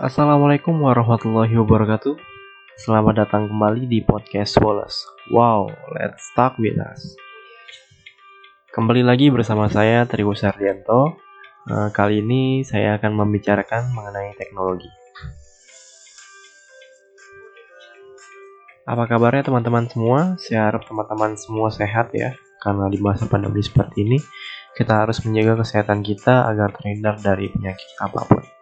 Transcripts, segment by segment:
Assalamualaikum warahmatullahi wabarakatuh. Selamat datang kembali di podcast Wallace. Wow, let's talk with us. Kembali lagi bersama saya Trigo Sardianto. Eh, kali ini saya akan membicarakan mengenai teknologi. Apa kabarnya teman-teman semua? Saya harap teman-teman semua sehat ya. Karena di masa pandemi seperti ini, kita harus menjaga kesehatan kita agar terhindar dari penyakit apa pun.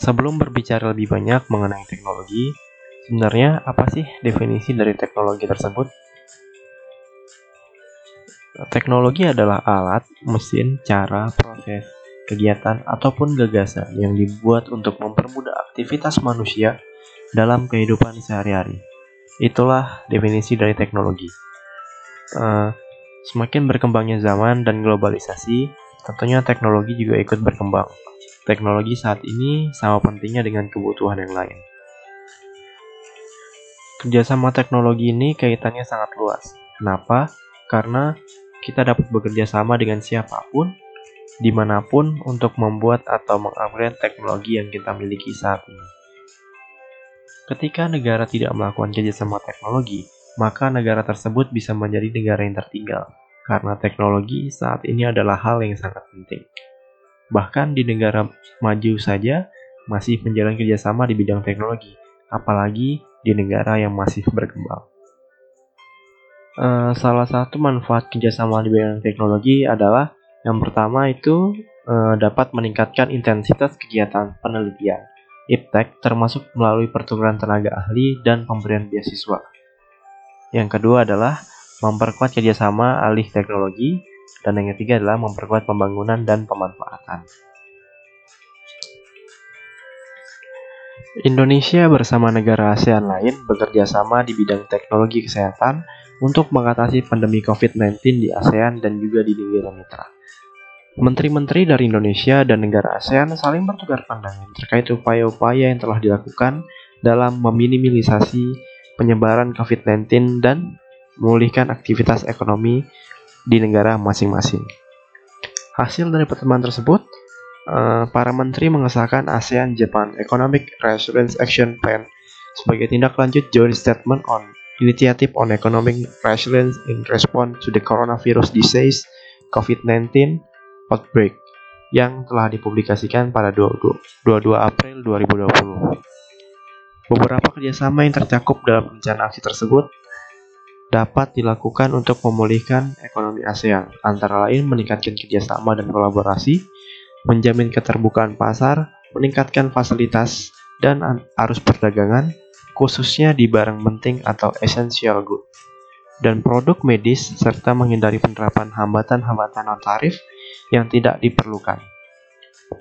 Sebelum berbicara lebih banyak mengenai teknologi, sebenarnya apa sih definisi dari teknologi tersebut? Teknologi adalah alat, mesin, cara, proses, kegiatan, ataupun gagasan yang dibuat untuk mempermudah aktivitas manusia dalam kehidupan sehari-hari. Itulah definisi dari teknologi. Uh, semakin berkembangnya zaman dan globalisasi, tentunya teknologi juga ikut berkembang teknologi saat ini sama pentingnya dengan kebutuhan yang lain. Kerjasama teknologi ini kaitannya sangat luas. Kenapa? Karena kita dapat bekerja sama dengan siapa pun, di mana pun untuk membuat atau mengupgrade teknologi yang kita miliki saat ini. Ketika negara tidak melakukan kerjasama teknologi, maka negara tersebut bisa menjadi negara yang tertinggal, karena teknologi saat ini adalah hal yang sangat penting. Bahkan di negara maju saja masih menjalin kerjasama di bidang teknologi, apalagi di negara yang masih berkembang. Uh, salah satu manfaat kerjasama di bidang teknologi adalah yang pertama itu uh, dapat meningkatkan intensitas kegiatan penelitian, iptek termasuk melalui pertukaran tenaga ahli dan pemberian beasiswa. Yang kedua adalah memperkuat kerjasama alih teknologi dan yang ketiga adalah memperkuat pembangunan dan pemanfaatan. Indonesia bersama negara ASEAN lain bekerja sama di bidang teknologi kesehatan untuk mengatasi pandemi COVID-19 di ASEAN dan juga di negara mitra. Menteri-menteri dari Indonesia dan negara ASEAN saling bertukar pandangan terkait upaya-upaya yang telah dilakukan dalam meminimalisasi penyebaran COVID-19 dan memulihkan aktivitas ekonomi di negara masing-masing. Hasil dari pertemuan tersebut, uh, para menteri mengesahkan ASEAN Japan Economic Resilience Action Plan sebagai tindak lanjut joint statement on Initiative on Economic Resilience in Response to the Coronavirus Disease COVID-19 Outbreak yang telah dipublikasikan pada 22, 22 April 2020. Beberapa kerjasama yang tercakup dalam rencana aksi tersebut dapat dilakukan untuk memulihkan ekonomi ASEAN, antara lain meningkatkan kerjasama dan kolaborasi, menjamin keterbukaan pasar, meningkatkan fasilitas dan arus perdagangan, khususnya di barang penting atau essential good, dan produk medis, serta menghindari penerapan hambatan-hambatan non-tarif yang tidak diperlukan.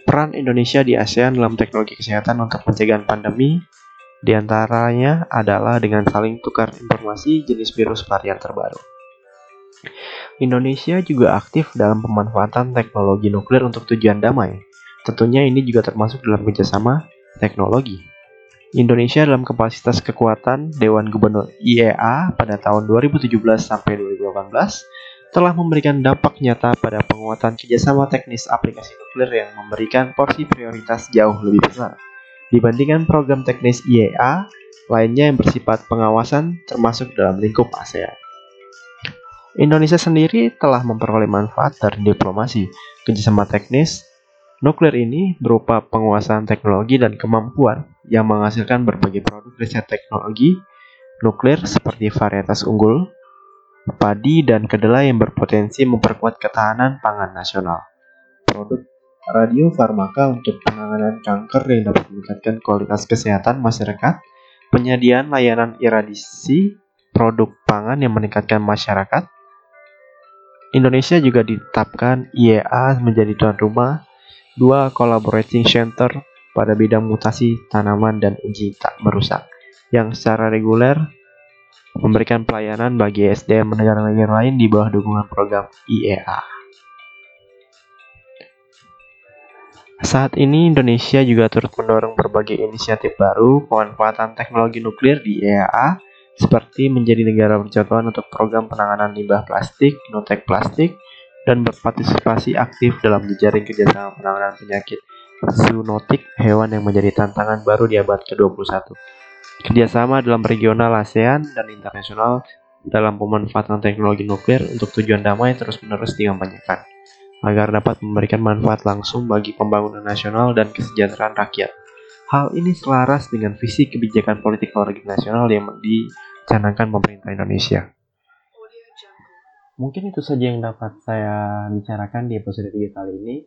Peran Indonesia di ASEAN dalam teknologi kesehatan untuk pencegahan pandemi di antaranya adalah dengan saling tukar informasi jenis virus varian terbaru. Indonesia juga aktif dalam pemanfaatan teknologi nuklir untuk tujuan damai. Tentunya ini juga termasuk dalam kerjasama teknologi. Indonesia dalam kapasitas kekuatan Dewan Gubernur IEA pada tahun 2017 sampai 2018 telah memberikan dampak nyata pada penguatan kerjasama teknis aplikasi nuklir yang memberikan porsi prioritas jauh lebih besar dibandingkan program teknis IEA lainnya yang bersifat pengawasan termasuk dalam lingkup ASEAN. Indonesia sendiri telah memperoleh manfaat dari diplomasi kerjasama teknis nuklir ini berupa penguasaan teknologi dan kemampuan yang menghasilkan berbagai produk riset teknologi nuklir seperti varietas unggul, padi, dan kedelai yang berpotensi memperkuat ketahanan pangan nasional. Produk radiofarmaka untuk penanganan kanker yang dapat meningkatkan kualitas kesehatan masyarakat, penyediaan layanan iradisi produk pangan yang meningkatkan masyarakat. Indonesia juga ditetapkan IEA menjadi tuan rumah dua collaborating center pada bidang mutasi tanaman dan uji tak merusak yang secara reguler memberikan pelayanan bagi SDM negara-negara lain di bawah dukungan program IEA. Saat ini Indonesia juga turut mendorong berbagai inisiatif baru pemanfaatan teknologi nuklir di EAA seperti menjadi negara bercontohan untuk program penanganan limbah plastik, Notek Plastik, dan berpartisipasi aktif dalam jejaring kerjasama penanganan penyakit zoonotik, hewan yang menjadi tantangan baru di abad ke-21. Kerjasama dalam regional ASEAN dan internasional dalam pemanfaatan teknologi nuklir untuk tujuan damai terus-menerus dikampanyekan agar dapat memberikan manfaat langsung bagi pembangunan nasional dan kesejahteraan rakyat. Hal ini selaras dengan visi kebijakan politik negeri nasional yang dicanangkan pemerintah Indonesia. Mungkin itu saja yang dapat saya bicarakan di episode 3 kali ini.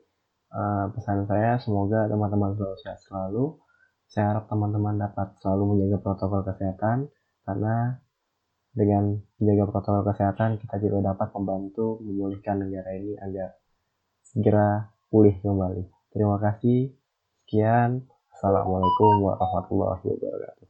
Uh, pesan saya semoga teman-teman selalu sehat selalu. Saya harap teman-teman dapat selalu menjaga protokol kesehatan karena dengan menjaga protokol kesehatan kita juga dapat membantu memulihkan negara ini agar segera pulih kembali. Terima kasih. Sekian. Assalamualaikum warahmatullahi wabarakatuh.